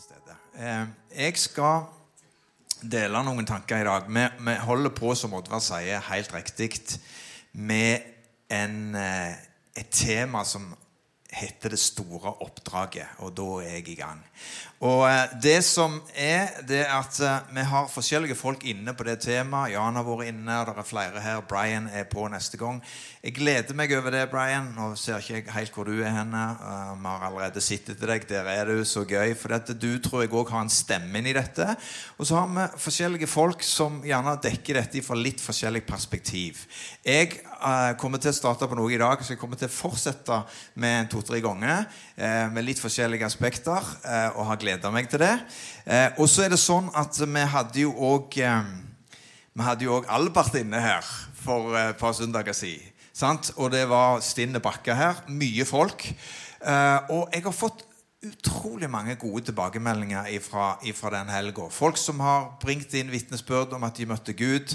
til stede. Eh, jeg skal dele noen tanker i dag. Vi, vi holder på, som Oddvar sier, helt riktig, med en, eh, et tema som heter 'Det store oppdraget'. Og da er jeg i gang. Og eh, det som er, det er at eh, vi har forskjellige folk inne på det temaet. Jan har vært inne, og det er flere her. Brian er på neste gang. Jeg gleder meg over det, Brian. Nå ser ikke jeg helt hvor du er henne. Uh, vi har allerede sett etter deg. Der er du. Så gøy. For dette, du tror jeg òg har en stemme inn i dette. Og så har vi forskjellige folk som gjerne dekker dette fra litt forskjellig perspektiv. Jeg uh, kommer til å starte på noe i dag, så jeg kommer til å fortsette med to-tre ganger. Uh, med litt forskjellige aspekter. og har gleda meg til det. og så er det sånn at vi hadde jo òg vi hadde jo òg Albert inne her for et par søndager siden. Og det var stinne bakker her. Mye folk. Og jeg har fått utrolig mange gode tilbakemeldinger fra den helga. Folk som har bringt inn vitnesbyrd om at de møtte Gud.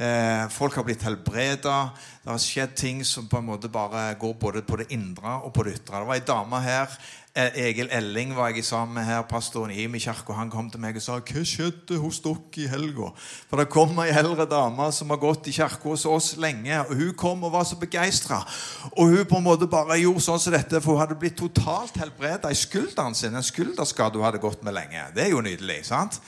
Eh, folk har blitt helbreda. Det har skjedd ting som på en måte bare går både på det indre og på det ytre. Det var ei dame her Egil Elling var jeg sammen med her, pastoren i Imi kirke. Han kom til meg og sa 'Hva skjedde hos dere i helga?' For det kom ei eldre dame som har gått i kirka hos oss lenge. og Hun kom og var så begeistra. Og hun på en måte bare gjorde sånn som dette, for hun hadde blitt totalt helbreda i skulderen sin. En skulderskade hun hadde gått med lenge. Det er jo nydelig. sant?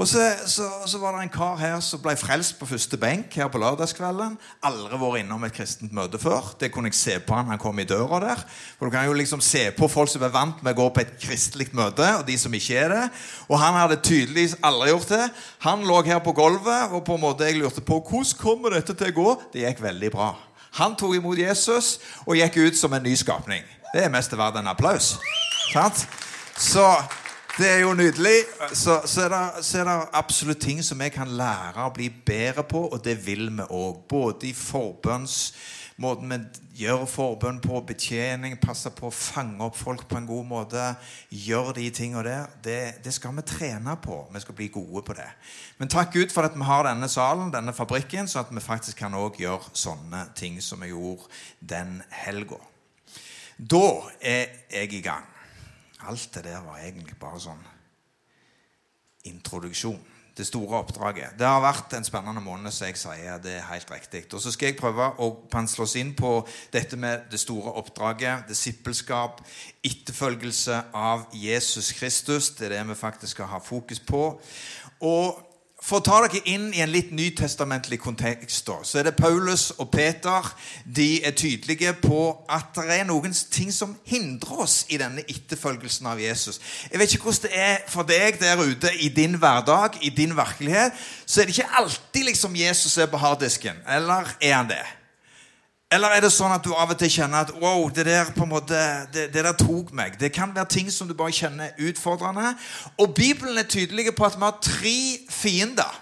Og så, så, så, var det en kar her som ble frelst på første benk her på lørdagskvelden. Aldri vært innom et kristent møte før. Det kunne jeg se på han han kom i døra der. For Du kan jo liksom se på folk som er vant med å gå på et kristelig møte, og de som ikke er det. Og han hadde tydeligvis aldri gjort det. Han lå her på gulvet, og på en måte jeg lurte på hvordan kommer dette til å gå. Det gikk veldig bra. Han tok imot Jesus og gikk ut som en ny skapning. Det er mest verdt en applaus. Sant? Så det er jo nydelig. Så, så, er det, så, er det, absolutt ting som vi kan lære å bli bedre på, og det vil vi òg. Både i forbønns Måten vi gjør forbønn på, betjening, passer på å fange opp folk på en god måte. Gjør de tingene der. Det, det, skal vi trene på. Vi skal bli gode på det. Men takk Gud for at vi har denne salen, denne fabrikken, så at vi faktisk kan også gjøre sånne ting som vi gjorde den helga. Da er jeg i gang. Alt det der var egentlig bare sånn introduksjon. Det store oppdraget. Det har vært en spennende måned, så jeg sier det er helt riktig. Og Så skal jeg prøve å pensle oss inn på dette med det store oppdraget. Disippelskap, etterfølgelse av Jesus Kristus. Det er det vi faktisk skal ha fokus på. Og for å ta dere inn i en litt nytestamentlig kontekst, da, så er det Paulus og Peter de er tydelige på at det er noen ting som hindrer oss i denne etterfølgelsen av Jesus. Jeg vet ikke hvordan det er for deg der ute i din hverdag, i din virkelighet. Så er det ikke alltid liksom Jesus er på harddisken. Eller er han det? Eller er det sånn at du av og til kjenner at wow, det der på en måte, det, det, der tok meg? Det kan være ting som du bare kjenner utfordrende. Og Bibelen er tydelig på at vi har tre fiender.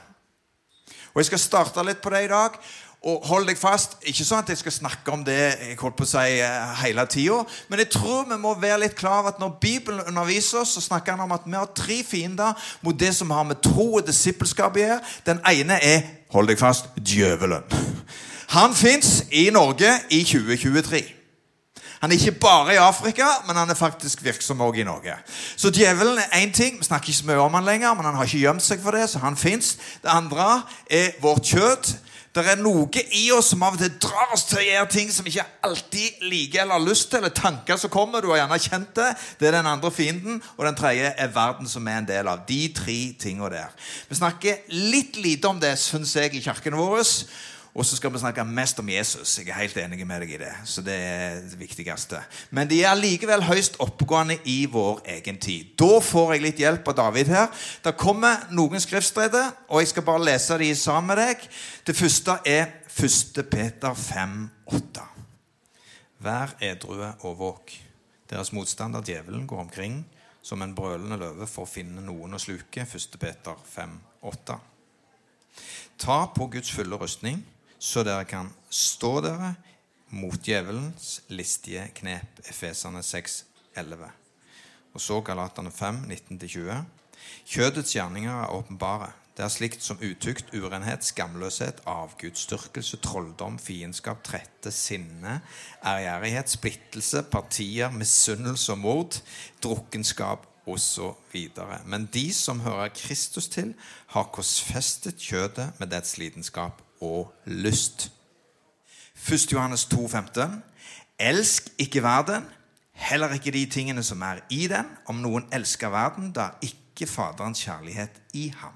Og Jeg skal starte litt på det i dag. Og hold deg fast. Ikke sånn at jeg skal snakke om det jeg holdt på å si eh, hele tida. Men jeg tror vi må være litt klar over at når Bibelen underviser oss, så snakker han om at vi har tre fiender mot det som har med tro og disippelskap å gjøre. Den ene er, hold deg fast, djøvelen. Han fins i Norge i 2023. Han er ikke bare i Afrika, men han er faktisk virksom også i Norge. Så djevelen er én ting. Vi snakker ikke så mye om han lenger, men han har ikke gjemt seg for det, så han fins. Det andre er vårt kjøtt. Det er noe i oss som av og til drar oss til å gjøre ting som ikke alltid liker eller har lyst til, eller tanker som kommer. Du har gjerne kjent det. Det er den andre fienden. Og den tredje er verden som er en del av. De tre tingene der. Vi snakker litt lite om det, syns jeg, i kirken våre. Og så skal vi snakke mest om Jesus. Jeg er helt enig med deg i det. Så det er det viktigste. Men de er likevel høyst oppegående i vår egen tid. Da får jeg litt hjelp av David her. Det kommer noen skriftsteder, og jeg skal bare lese de sammen med deg. Det første er 1. Peter 5, 8. Vær edrue og våk. Deres motstander djevelen går omkring som en brølende løve for å finne noen å sluke. 1. Peter 5, 8. Ta på Guds fulle rustning så dere kan stå dere mot djevelens listige knep. Efesene 6, 11. Og så Galaterne 5, 19-20. Kjødets gjerninger er åpenbare. Det er slikt som utukt, urenhet, skamløshet, avgudsdyrkelse, trolldom, fiendskap, trette, sinne, ærgjerrighet, splittelse, partier, misunnelse og mord, drukkenskap osv. Men de som hører Kristus til, har korsfestet kjødet med dets lidenskap og lyst. 1. Johannes 2, 15. Elsk ikke verden, heller ikke de tingene som er i den. Om noen elsker verden, da er ikke Faderens kjærlighet i ham.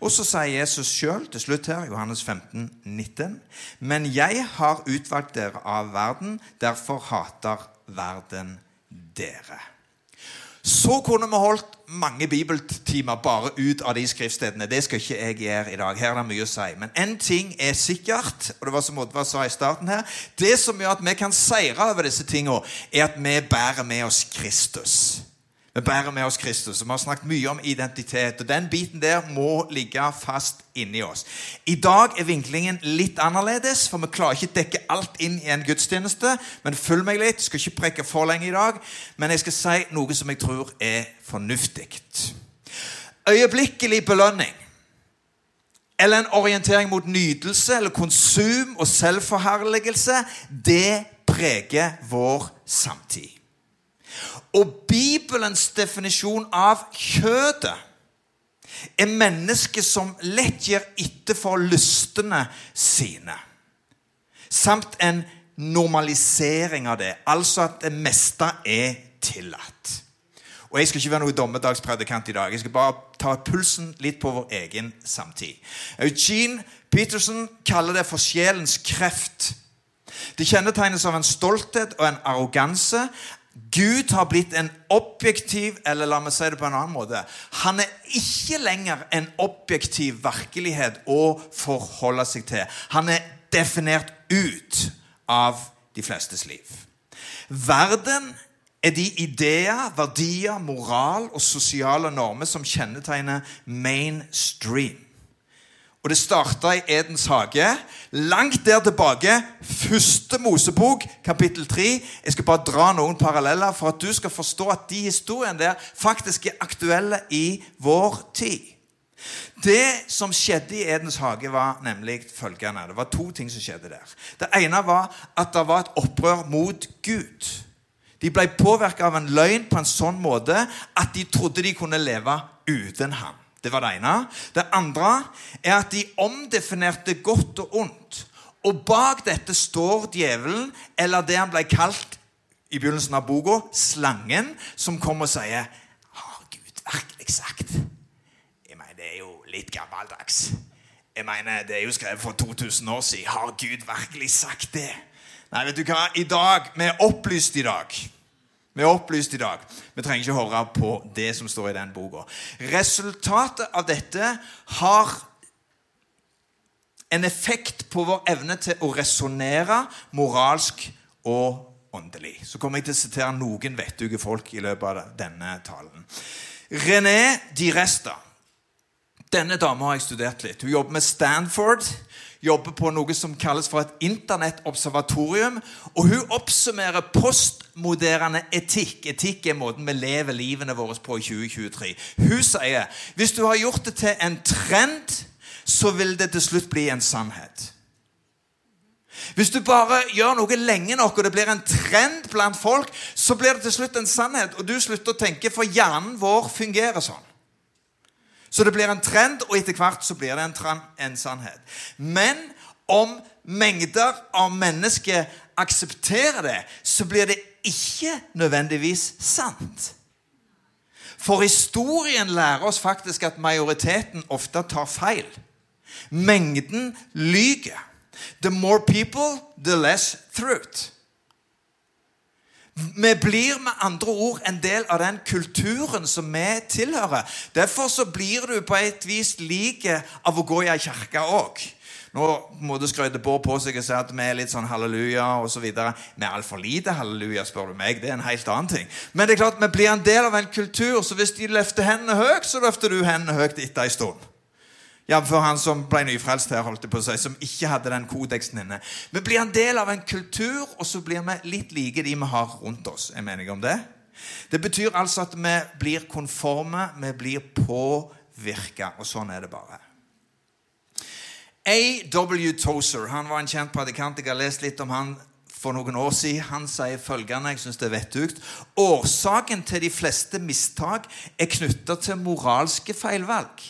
Og så sier Jesus sjøl til slutt her, Johannes 15, 19. Men jeg har utvalgt dere av verden, derfor hater verden dere. Så kunne vi holdt mange bibeltimer bare ut av de skriftstedene. Det skal ikke jeg gjøre i dag. Her er det mye å si. Men én ting er sikkert, og det var som Oddvar sa i starten her Det som gjør at vi kan seire over disse tingene, er at vi bærer med oss Kristus. Vi bærer med oss Kristus. og Vi har snakket mye om identitet. og Den biten der må ligge fast inni oss. I dag er vinklingen litt annerledes, for vi klarer ikke å dekke alt inn i en gudstjeneste. Men følg meg litt. Skal ikke preke for lenge i dag, men jeg skal si noe som jeg tror er fornuftig. Øyeblikkelig belønning eller en orientering mot nytelse eller konsum og selvforherligelse, det preger vår samtid. Og Bibelens definisjon av kjødet er mennesket som lett gir etter for lystene sine, samt en normalisering av det, altså at det meste er tillatt. Og Jeg skal ikke være noen dommedagspredikant i dag. Jeg skal bare ta pulsen litt på vår egen samtid. Eugene Peterson kaller det for sjelens kreft. Det kjennetegnes av en stolthet og en arroganse. Gud har blitt en objektiv Eller la meg si det på en annen måte. Han er ikke lenger en objektiv virkelighet å forholde seg til. Han er definert ut av de flestes liv. Verden er de ideer, verdier, moral og sosiale normer som kjennetegner mainstream. Og det starta i Edens hage. Langt der tilbake. Første Mosebok, kapittel 3. Jeg skal bare dra noen paralleller for at du skal forstå at de historiene der faktisk er aktuelle i vår tid. Det som skjedde i Edens hage, var nemlig følgende. Det var to ting som skjedde der. Det ene var at det var et opprør mot Gud. De ble påvirka av en løgn på en sånn måte at de trodde de kunne leve uten ham. Det var det ene. Det andre er at de omdefinerte godt og ondt. Og bak dette står djevelen, eller det han ble kalt i begynnelsen av boka, slangen, som kommer og sier Har Gud virkelig sagt Jeg mener, Det er jo litt gammeldags. Jeg mener, Det er jo skrevet for 2000 år siden. Har Gud virkelig sagt det? Nei, vet du hva? I dag, Vi er opplyst i dag. Vi er opplyst i dag. Vi trenger ikke høre på det som står i den boka. Resultatet av dette har en effekt på vår evne til å resonnere moralsk og åndelig. Så kommer jeg til å sitere noen vettuge folk i løpet av denne talen. René Di Resta. Denne dama har jeg studert litt. Hun jobber med Stanford jobber på noe som kalles for et internettobservatorium. Og hun oppsummerer postmoderende etikk. Etikk er måten vi lever livene våre på i 2023. Hun sier hvis du har gjort det til en trend, så vil det til slutt bli en sannhet. Hvis du bare gjør noe lenge nok, og det blir en trend blant folk, så blir det til slutt en sannhet, og du slutter å tenke, for hjernen vår fungerer sånn. Så det blir en trend, og etter hvert så blir det en, trend, en sannhet. Men om mengder av mennesker aksepterer det, så blir det ikke nødvendigvis sant. For historien lærer oss faktisk at majoriteten ofte tar feil. Mengden lyger. The more people, the less truth. Vi blir med andre ord en del av den kulturen som vi tilhører. Derfor så blir du på et vis lik av å gå i ei kirke òg. Nå må du skrøyte Bård på seg og si at vi er litt sånn halleluja osv. Vi er altfor lite halleluja, spør du meg. Det er en helt annen ting. Men det er klart, vi blir en del av en kultur, så hvis de løfter hendene høyt, så løfter du hendene høyt etter ei stund. Jf. han som ble nyfrelst her, holdt det på å si, som ikke hadde den kodeksen inne. Vi blir en del av en kultur, og så blir vi litt like de vi har rundt oss. Er menige om det? Det betyr altså at vi blir konforme, vi blir påvirka, og sånn er det bare. A.W. Tozer han var en kjent predikant. Jeg har lest litt om han for noen år siden. Han sier følgende, jeg synes det er vettugt. Årsaken til de fleste mistak er knytta til moralske feilvalg.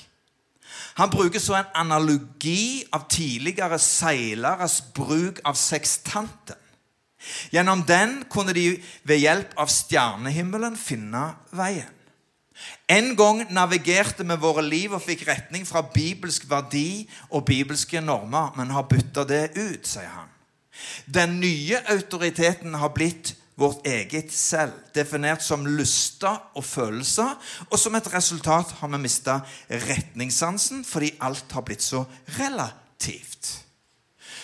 Han bruker så en analogi av tidligere seileres bruk av sekstanten. Gjennom den kunne de ved hjelp av stjernehimmelen finne veien. En gang navigerte vi våre liv og fikk retning fra bibelsk verdi og bibelske normer, men har bytta det ut, sier han. Den nye autoriteten har blitt vårt eget selv, definert som lyster og følelser. Og som et resultat har vi mista retningssansen fordi alt har blitt så relativt.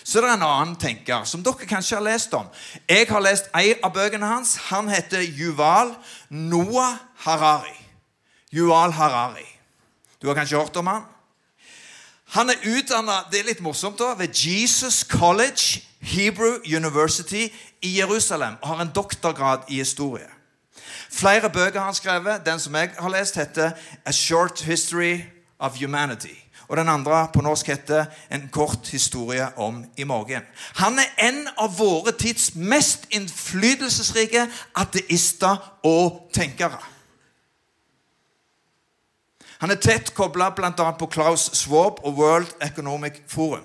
Så det er en annen tenker som dere kanskje har lest om. Jeg har lest en av bøkene hans. Han heter Yuval Noah Harari. Yuval Harari. Du har kanskje hørt om han? Han er utdanna det er litt morsomt da, ved Jesus College, Hebrew University i Jerusalem og har en doktorgrad i historie. Flere bøker han skrevet. Den som jeg har lest, heter A Short History of Humanity. Og den andre på norsk heter En kort historie om i morgen. Han er en av våre tids mest innflytelsesrike ateister og tenkere. Han er tett kobla bl.a. på Klaus Schwab og World Economic Forum.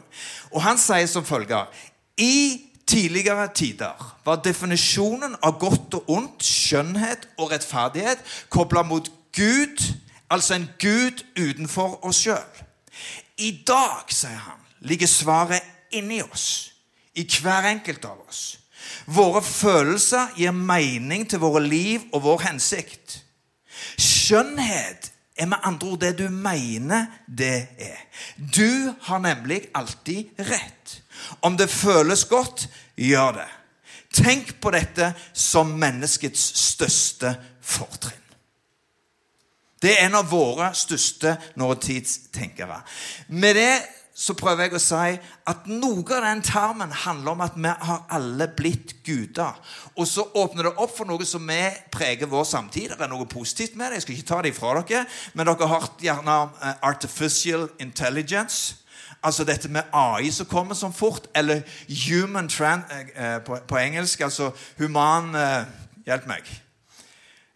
Og Han sier som følger I tidligere tider var definisjonen av godt og ondt, skjønnhet og rettferdighet kobla mot Gud, altså en Gud utenfor oss sjøl. I dag, sier han, ligger svaret inni oss, i hver enkelt av oss. Våre følelser gir mening til våre liv og vår hensikt. Skjønnhet er med andre ord det du mener det er. Du har nemlig alltid rett. Om det føles godt, gjør det. Tenk på dette som menneskets største fortrinn. Det er en av våre største nåtidstenkere. Med det så prøver jeg å si at noe av den termen handler om at vi har alle blitt guder. Og så åpner det opp for noe som vi preger vår samtid. Det er noe positivt med det. Jeg skal ikke ta det ifra dere. Men dere har hørt gjerne uh, artificial intelligence. Altså dette med AI som kommer som fort. Eller human tran Eh, på, på, engelsk. Altså human eh, Hjelp meg.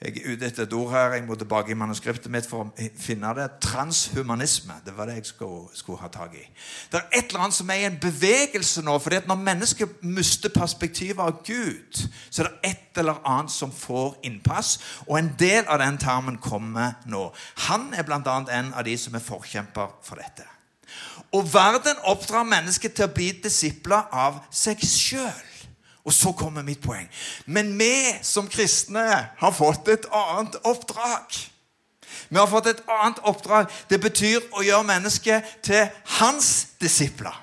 Jeg er ute etter et ord her. Jeg må tilbake i manuskriptet mitt for å finne det. Transhumanisme. Det var det jeg skulle, skulle ha tak i. Det er et eller annet som er i en bevegelse nå. fordi at Når mennesket mister perspektivet av Gud, så er det et eller annet som får innpass. Og en del av den termen kommer nå. Han er bl.a. en av de som er forkjemper for dette. Og verden oppdrar mennesket til å bli disipler av seg sjøl. Og så kommer mitt poeng. Men vi som kristne har fått et annet oppdrag. Vi har fått et annet oppdrag. Det betyr å gjøre mennesket til hans disipler.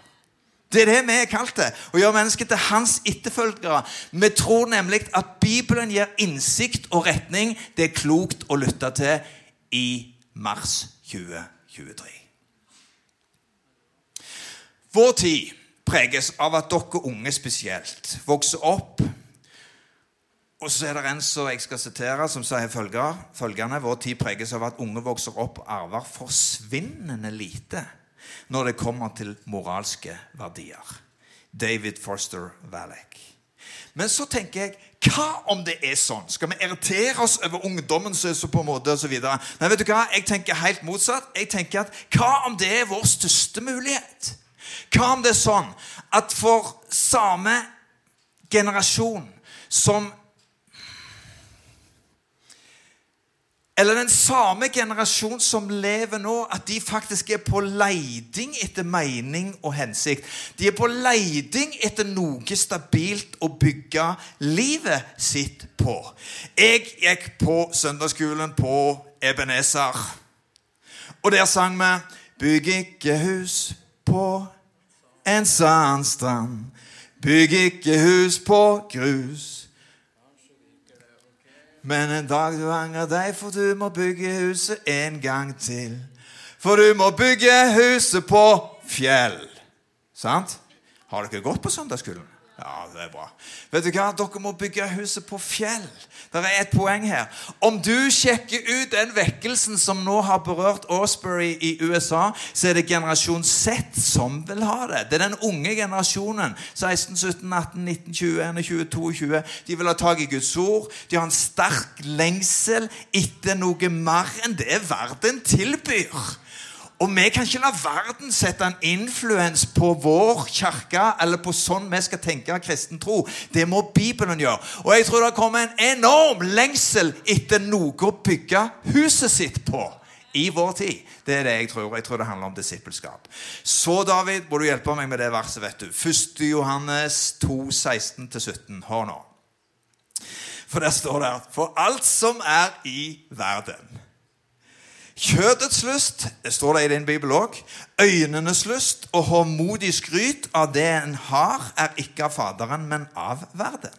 Det er det vi er kalt det. Å gjøre mennesket til hans etterfølgere. Vi tror nemlig at Bibelen gir innsikt og retning. Det er klokt å lytte til i mars 2023. Vår tid preges av at dere unge spesielt vokser opp og så er det en som jeg skal sitere, som sier følgende Vår tid preges av at unge vokser opp og arver forsvinnende lite når det kommer til moralske verdier. David Forster Valek. Men så tenker jeg hva om det er sånn? Skal vi irritere oss over ungdommen som er så på en måte videre? Nei, vet du hva? Jeg tenker helt motsatt. Jeg tenker at Hva om det er vår største mulighet? Hva om det er sånn at for samme generasjon som Eller den samme generasjon som lever nå, at de faktisk er på leiding etter mening og hensikt. De er på leiding etter noe stabilt å bygge livet sitt på. Jeg gikk på søndagsskolen på Ebenezer, og der sang vi 'Bygg ikke hus på en sandstrand. Bygg ikke hus på grus. Men en dag du angrer deg, for du må bygge huset en gang til. For du må bygge huset på fjell. Sant? Har dere gått på søndagsskolen? Ja, det er bra. Vet du hva? Dere må bygge huset på fjell. Det er et poeng her. Om du sjekker ut den vekkelsen som nå har berørt Osbury i USA, så er det generasjon Z som vil ha det. Det er den unge generasjonen. 16, 17, 18, 19, 20, 21, 22. De vil ha tak i Guds ord. De har en sterk lengsel etter noe mer enn det verden tilbyr. Og vi kan ikke la verden sette en influens på vår kirke eller på sånn vi skal tenke av kristen tro. Det må Bibelen gjøre. Og jeg tror det kommer en enorm lengsel etter noe å bygge huset sitt på i vår tid. Det er det jeg tror. Jeg tror det handler om disippelskap. Så, David, må du hjelpe meg med det verset, vet du. 1. Johannes 2, 16-17. Hør nå. For der står det For alt som er i verden Kjødets lyst, det står det i din bibel òg, øynenes lyst og håndmodig skryt av det en har, er ikke av Faderen, men av verden.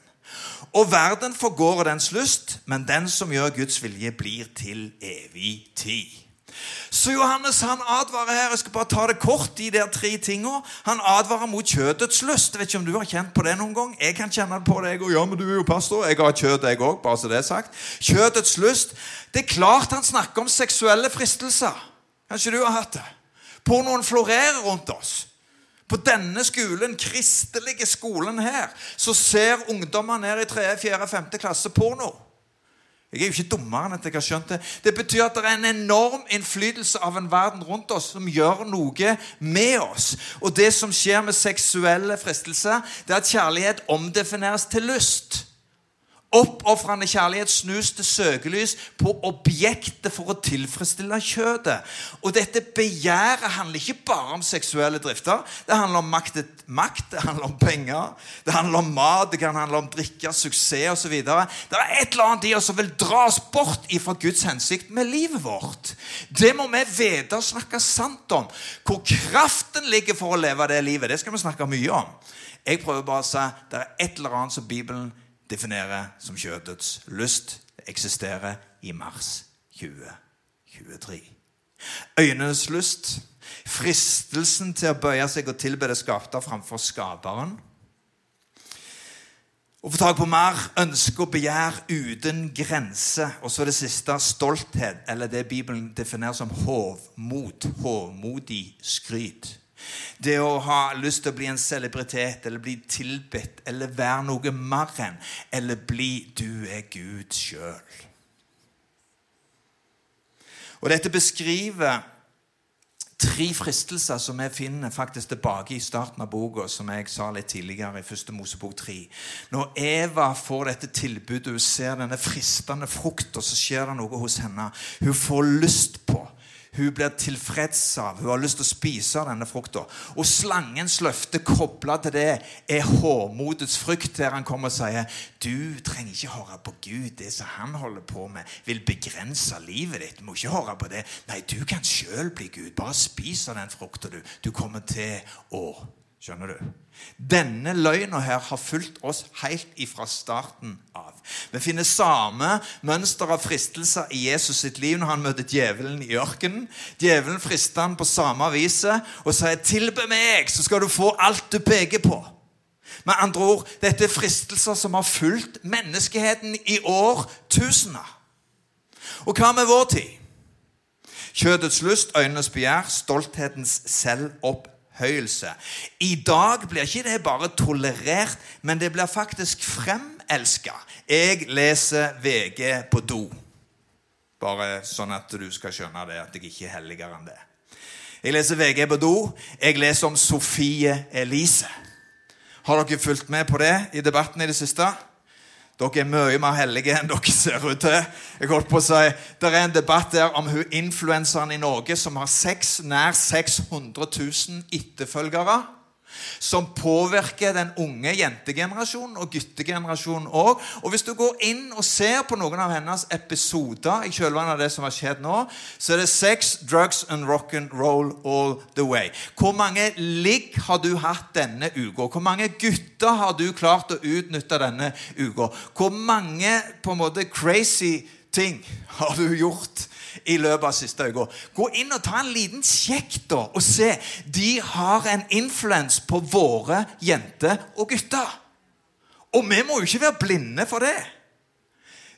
Og verden forgår dens lyst, men den som gjør Guds vilje, blir til evig tid. Så Johannes han advarer her. Jeg skal bare ta det kort, de der tre tingene. Han advarer mot kjødets lyst. Jeg vet ikke om du har kjent på det noen gang. Jeg kan kjenne på det, jeg òg. Ja, men du er jo pastor. Jeg har kjøtt, jeg òg. Bare så det er sagt. Kjødets lyst. Det er klart han snakker om seksuelle fristelser. Kanskje du har hatt det? Pornoen florerer rundt oss. På denne skolen, kristelige skolen her, så ser ungdommer ned i 3., 4., 5. klasse porno. Jeg er jo ikke dummere enn at jeg har skjønt det. Det betyr at det er en enorm innflytelse av en verden rundt oss som gjør noe med oss. Og det som skjer med seksuelle fristelser, det er at kjærlighet omdefineres til lyst. Oppofrende kjærlighet snus til søkelys på objektet for å tilfredsstille kjødet. Og dette begjæret handler ikke bare om seksuelle drifter. Det handler om makt, makt det handler om penger, det handler om mat, det kan handle om drikke, suksess osv. Det er et eller annet i oss som vil dra oss bort ifra Guds hensikt med livet vårt. Det må vi vite og snakke sant om. Hvor kraften ligger for å leve det livet, det skal vi snakke mye om. Jeg prøver bare å si det er et eller annet som Bibelen definerer som kjødets lyst, eksisterer i mars 2023. Øynenes lyst, fristelsen til å bøye seg og tilbe det skapte framfor skaperen. Å få tak på mer, ønske og begjær uten grense. Og så det siste stolthet, eller det Bibelen definerer som hovmod. Hovmodig skryt. Det å ha lyst til å bli en celebritet eller bli tilbedt eller være noe mer enn eller bli 'du er Gud sjøl'. Og dette beskriver tre fristelser som vi finner faktisk tilbake i starten av boka, som jeg sa litt tidligere, i første Mosebok 3. Når Eva får dette tilbudet, hun ser denne fristende frukta, så skjer det noe hos henne. Hun får lyst på hun blir tilfreds av. Hun har lyst til å spise denne frukta. Og slangens løfte kobla til det er hårmodets frykt, der han kommer og sier du trenger ikke høre på Gud. Det som han holder på med, vil begrense livet ditt. Du må ikke høre på det. Nei, du kan sjøl bli Gud. Bare spis av den frukta, du. Du kommer til å Skjønner du? Denne løgna her har fulgt oss helt ifra starten av. Vi finner samme mønster av fristelser i Jesus sitt liv når han møter djevelen i ørkenen. Djevelen frister han på samme viset og sier 'Tilbe meg, så skal du få alt du peker på'. Med andre ord, dette er fristelser som har fulgt menneskeheten i årtusener. Og hva med vår tid? Kjødets lyst, øynenes begjær, stolthetens selvoppgjørelse opphøyelse. I dag blir ikke det bare tolerert, men det blir faktisk fremelska. Jeg leser VG på do. Bare sånn at du skal skjønne det, at jeg ikke er helligere enn det. Jeg leser VG på do. Jeg leser om Sofie Elise. Har dere fulgt med på det i debatten i det siste? Dere er mye mer hellige enn dere ser ut til. Jeg holdt på å si, Det er en debatt der om hun influenseren i Norge som har 6, nær 600 000 etterfølgere som påvirker den unge jentegenerasjonen og guttegenerasjonen òg. Og hvis du går inn og ser på noen av hennes episoder i kjølvannet av det som har skjedd nå, så er det sex, drugs and rock and roll all the way. Hvor mange ligg har du hatt denne uka? Hvor mange gutter har du klart å utnytte denne uka? Hvor mange på en måte crazy ting har du gjort? i løpet av siste uka. Gå inn og ta en liten sjekk da, og se. De har en influens på våre jenter og gutter. Og vi må jo ikke være blinde for det.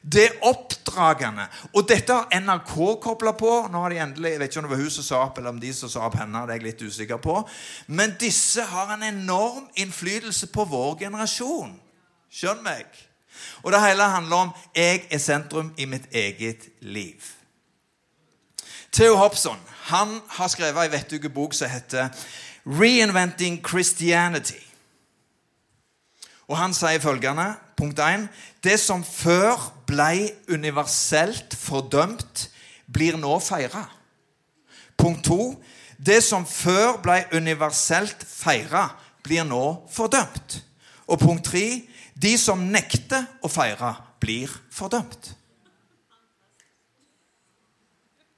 Det er oppdragende. Og dette har NRK kobla på. Nå har de endelig, Jeg vet ikke om det var hun som sa opp, eller om de som sa opp henne. det er jeg litt usikker på. Men disse har en enorm innflytelse på vår generasjon. Skjønn meg. Og det hele handler om 'jeg er sentrum i mitt eget liv'. Theo Hobson han har skrevet ei vettuge bok som heter 'Reinventing Christianity'. Og Han sier følgende punkt 1, Det som før ble universelt fordømt, blir nå feira. Punkt 2. Det som før ble universelt feira, blir nå fordømt. Og punkt 3. De som nekter å feire, blir fordømt.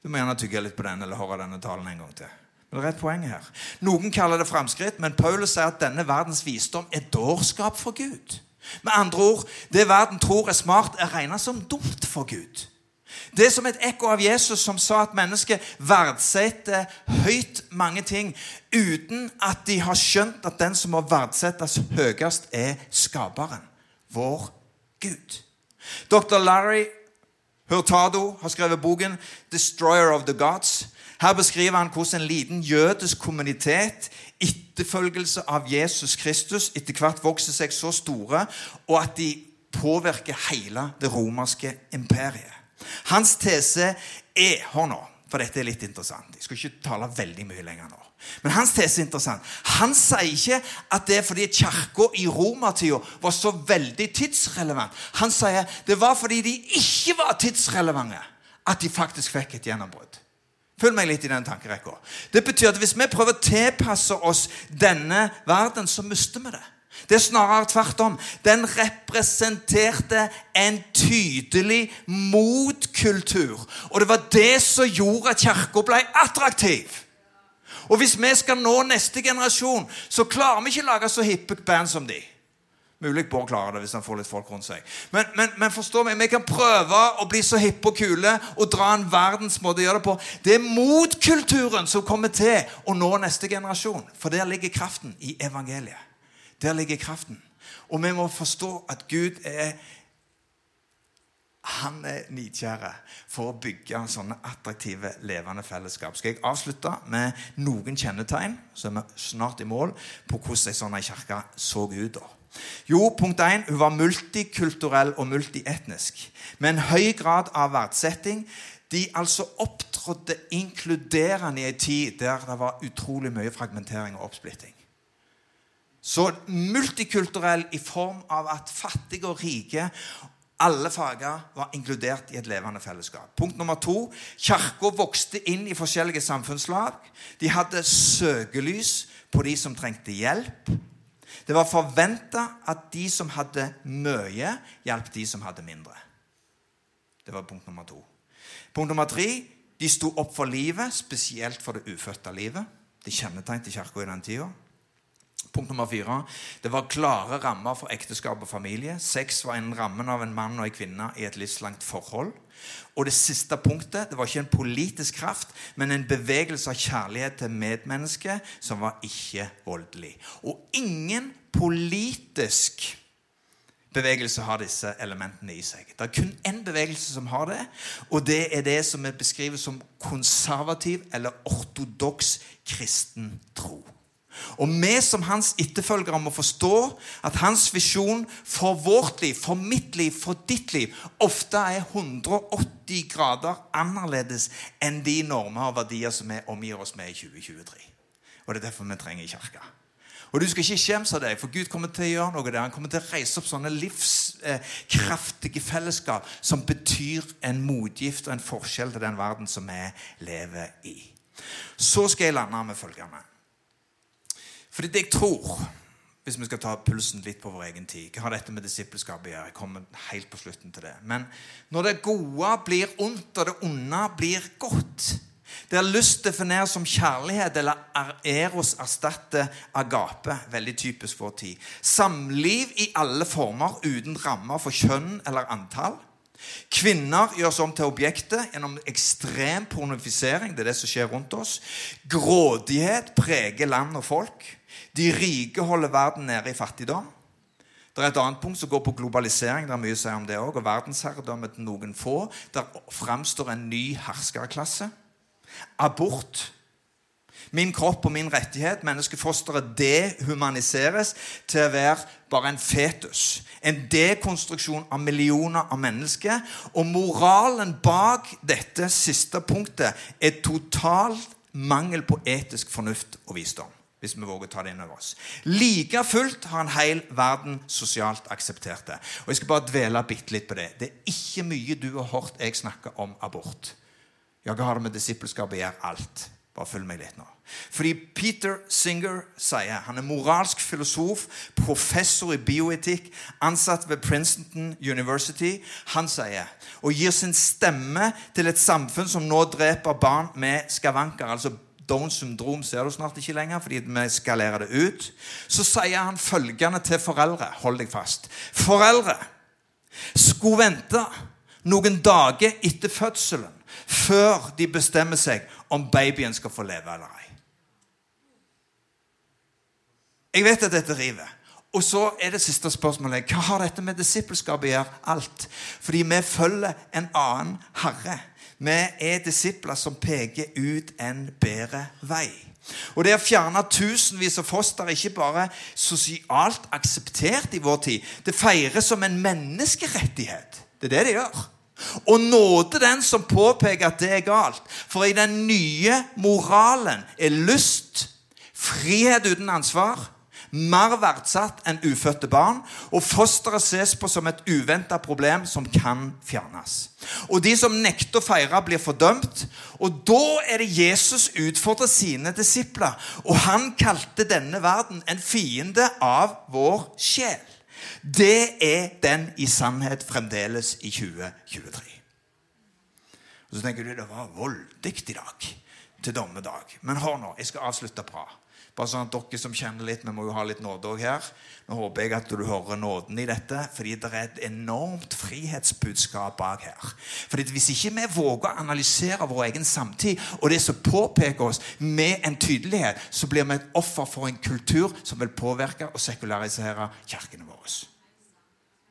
Du må gjerne tygge litt på den eller høre denne talen en gang til. Men det er et poeng her. Noen kaller det framskritt, men Paulus sier at denne verdens visdom er dårskap for Gud. Med andre ord, det verden tror er smart, er regna som dumt for Gud. Det er som et ekko av Jesus som sa at mennesket verdsetter høyt mange ting uten at de har skjønt at den som må verdsettes høyest, er skaperen, vår Gud. Dr. Larry Hurtado har skrevet boken 'Destroyer of the Gods'. Her beskriver han hvordan en liten jødisk kommunitet, etterfølgelse av Jesus Kristus, etter hvert vokser seg så store, og at de påvirker hele det romerske imperiet. Hans tese er Hør for dette er litt interessant. Jeg skal ikke tale veldig mye lenger nå. Men hans tese er interessant. Han sier ikke at det er fordi kirka i romertida var så veldig tidsrelevant. Han sier det var fordi de ikke var tidsrelevante at de faktisk fikk et gjennombrudd. Følg meg litt i den tankerekka. Det betyr at hvis vi prøver å tilpasse oss denne verden, så mister vi det. Det er snarere tvert om. Den representerte en tydelig motkultur. Og det var det som gjorde at kirka ble attraktiv. Og hvis vi skal nå neste generasjon, så klarer vi ikke å lage så hippe band som de. Mulig Bård klarer det hvis han får litt folk rundt seg. Men, men, men forstå meg, vi kan prøve å bli så hippe og kule og dra en verdensmåte å gjøre det på. Det er motkulturen som kommer til å nå neste generasjon. For der ligger kraften i evangeliet. Der ligger kraften. Og vi må forstå at Gud er han er nidkjære for å bygge sånne attraktive, levende fellesskap. Skal jeg avslutte med noen kjennetegn, så er vi snart i mål, på hvordan ei sånn kirke så ut da. Jo, punkt 1, hun var multikulturell og multietnisk. Med en høy grad av verdsetting. De altså opptrådte inkluderende i en tid der det var utrolig mye fragmentering og oppsplitting. Så multikulturell i form av at fattige og rike alle fager var inkludert i et levende fellesskap. Punkt nummer to. Kirka vokste inn i forskjellige samfunnslag. De hadde søkelys på de som trengte hjelp. Det var forventa at de som hadde mye, hjalp de som hadde mindre. Det var punkt nummer to. Punkt nummer tre. De sto opp for livet, spesielt for det ufødte livet. Det kjennetegnet Kirka i den tida. Punkt nummer fire. Det var klare rammer for ekteskap og familie. Sex var innen rammen av en mann og en kvinne i et livslangt forhold. Og det siste punktet det var ikke en politisk kraft, men en bevegelse av kjærlighet til medmennesket som var ikke voldelig. Og ingen politisk bevegelse har disse elementene i seg. Det er kun én bevegelse som har det, og det er det som er beskrevet som konservativ eller ortodoks kristen tro. Og vi som hans etterfølgere må forstå at hans visjon for vårt liv, for mitt liv, for ditt liv, ofte er 180 grader annerledes enn de normer og verdier som vi omgir oss med i 2023. Og det er derfor vi trenger kirka. Og du skal ikke skjemmes av deg, for Gud kommer til å gjøre noe der. Han kommer til å reise opp sånne livskraftige fellesskap som betyr en motgift og en forskjell til den verden som vi lever i. Så skal jeg lande med følgende. Fordi det jeg tror Hvis vi skal ta pulsen litt på vår egen tid Hva har dette med disippelskap å gjøre? Jeg kommer helt på slutten til det. Men når det gode blir ondt, og det onde blir godt Der lyst defineres som kjærlighet eller eros erstatter agape. Veldig typisk vår tid. Samliv i alle former uten rammer for kjønn eller antall. Kvinner gjøres om til objekter gjennom ekstrem pornofisering. Det er det som skjer rundt oss. Grådighet preger land og folk. De rike holder verden nede i fattigdom. Det er et annet punkt som går på globalisering. Det er mye å si om det også, Og verdensherredømme til noen få. Der framstår en ny herskerklasse. Abort. Min kropp og min rettighet. Menneskefosteret dehumaniseres til å være bare en fetus. En dekonstruksjon av millioner av mennesker. Og moralen bak dette siste punktet er total mangel på etisk fornuft og visdom hvis vi våger å ta det inn over oss. Like fullt har en hel verden sosialt akseptert det. Og Jeg skal bare dvele bitte litt på det. Det er ikke mye du har hørt jeg snakke om abort. Hva har det med disippelskap å gjøre? Alt. Bare følg meg litt nå. Fordi Peter Singer sier Han er moralsk filosof, professor i bioetikk, ansatt ved Princeton University. Han sier og gir sin stemme til et samfunn som nå dreper barn med skavanker. altså Downs syndrom ser du snart ikke lenger fordi vi skalerer det ut. Så sier han følgende til foreldre. Hold deg fast. Foreldre skulle vente noen dager etter fødselen før de bestemmer seg om babyen skal få leve eller ei. Jeg vet at dette river. Og så er det siste spørsmålet hva har dette med disippelskap å gjøre? Alt. Fordi vi følger en annen herre. Vi er disipler som peker ut en bedre vei. Og Det å fjerne tusenvis av foster er ikke bare sosialt akseptert i vår tid. Det feires som en menneskerettighet. Det er det det gjør. Og nåde den som påpeker at det er galt. For i den nye moralen er lyst, frihet uten ansvar, mer verdsatt enn ufødte barn, og fosteret ses på som et uventa problem som kan fjernes. Og de som nekter å feire, blir fordømt. Og da er det Jesus utfordrer sine disipler, og han kalte denne verden en fiende av vår sjel. Det er den i sannhet fremdeles i 2023. Og Så tenker du det var voldig i dag til dommedag. Men hør nå, jeg skal avslutte bra. Bare sånn at dere som kjenner litt, Vi må jo ha litt nåde òg her. Nå håper jeg at du hører nåden i dette, fordi det er et enormt frihetsbudskap bak her. Fordi Hvis ikke vi våger å analysere vår egen samtid og det som påpeker oss med en tydelighet, så blir vi et offer for en kultur som vil påvirke og sekularisere kirkene våre.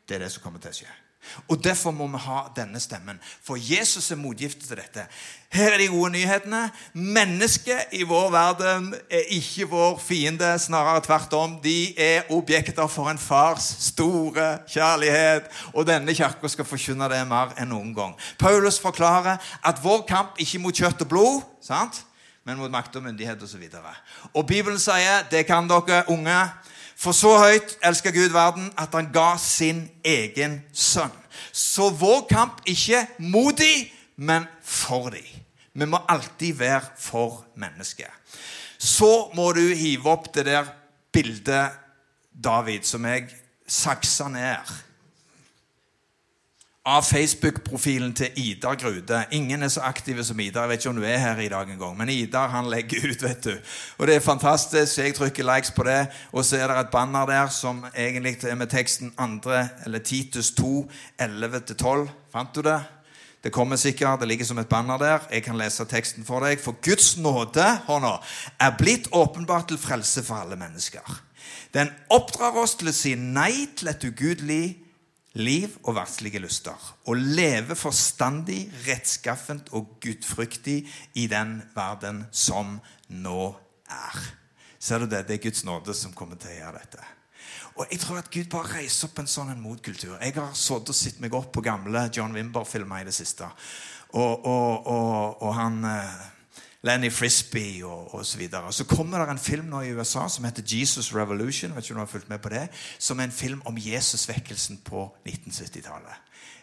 Det er det som kommer til å skje. Og Derfor må vi ha denne stemmen. For Jesus er motgift til dette. Her er de gode nyhetene. Mennesket i vår verden er ikke vår fiende. Snarere tvert om. De er objekter for en fars store kjærlighet. Og denne kirka skal forkynne det mer enn noen gang. Paulus forklarer at vår kamp ikke mot kjøtt og blod, sant? men mot makt og myndighet osv. Og, så og Bibelen sier det kan dere unge. For så høyt elsker Gud verden at han ga sin egen sønn. Så vår kamp ikke mot de, men for de. Vi må alltid være for mennesket. Så må du hive opp det der bildet, David, som jeg saksa ned av Facebook-profilen til Idar Grude. Ingen er så aktive som Idar. Jeg vet ikke om du er her i dag engang. Men Idar han legger ut, vet du. Og det er fantastisk. Jeg trykker likes på det. Og så er det et banner der som egentlig er med teksten 2. eller Titus 2, 11-12. Fant du det? Det kommer sikkert, det ligger som et banner der. Jeg kan lese teksten for deg. For Guds nåde nå, er blitt åpenbart til frelse for alle mennesker. Den oppdrar oss til å si nei til et ugudelig liv og verdslige lyster, og leve forstandig, rettskaffent og gudfryktig i den verden som nå er. Ser du det? Det er Guds nåde som kommer til å gjøre dette. Og Jeg tror at Gud bare reiser opp en sånn motkultur. Jeg har sittet og sett meg opp på gamle John Wimber-filmer i det siste. Og, og, og, og han eh, Lenny Frisbee og osv. Så, videre. så kommer det en film nå i USA som heter Jesus Revolution. vet ikke om du har fulgt med på det, Som er en film om Jesusvekkelsen på 1970-tallet.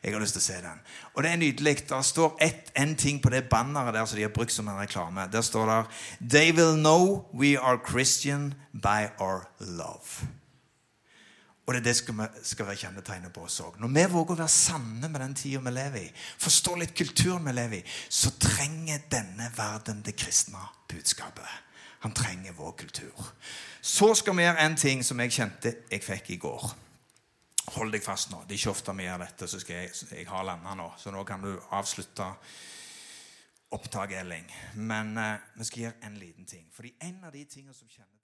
Jeg har lyst til å se den. Og det er nydelig. Der står ett, en ting på det banneret der som de har brukt som en reklame. Der står det They will know we are Christian by our love. Og det er det skal, vi, skal være kjennetegnet på oss òg. Når vi våger å være sanne med den tida vi lever i, forstå litt kulturen vi lever i, så trenger denne verden det kristne budskapet. Han trenger vår kultur. Så skal vi gjøre en ting som jeg kjente jeg fikk i går. Hold deg fast nå. Det er ikke ofte vi gjør dette, så skal jeg, jeg har landa nå. Så nå kan du avslutte opptaket, Elling. Men eh, vi skal gjøre en liten ting. Fordi en av de tingene som kjenner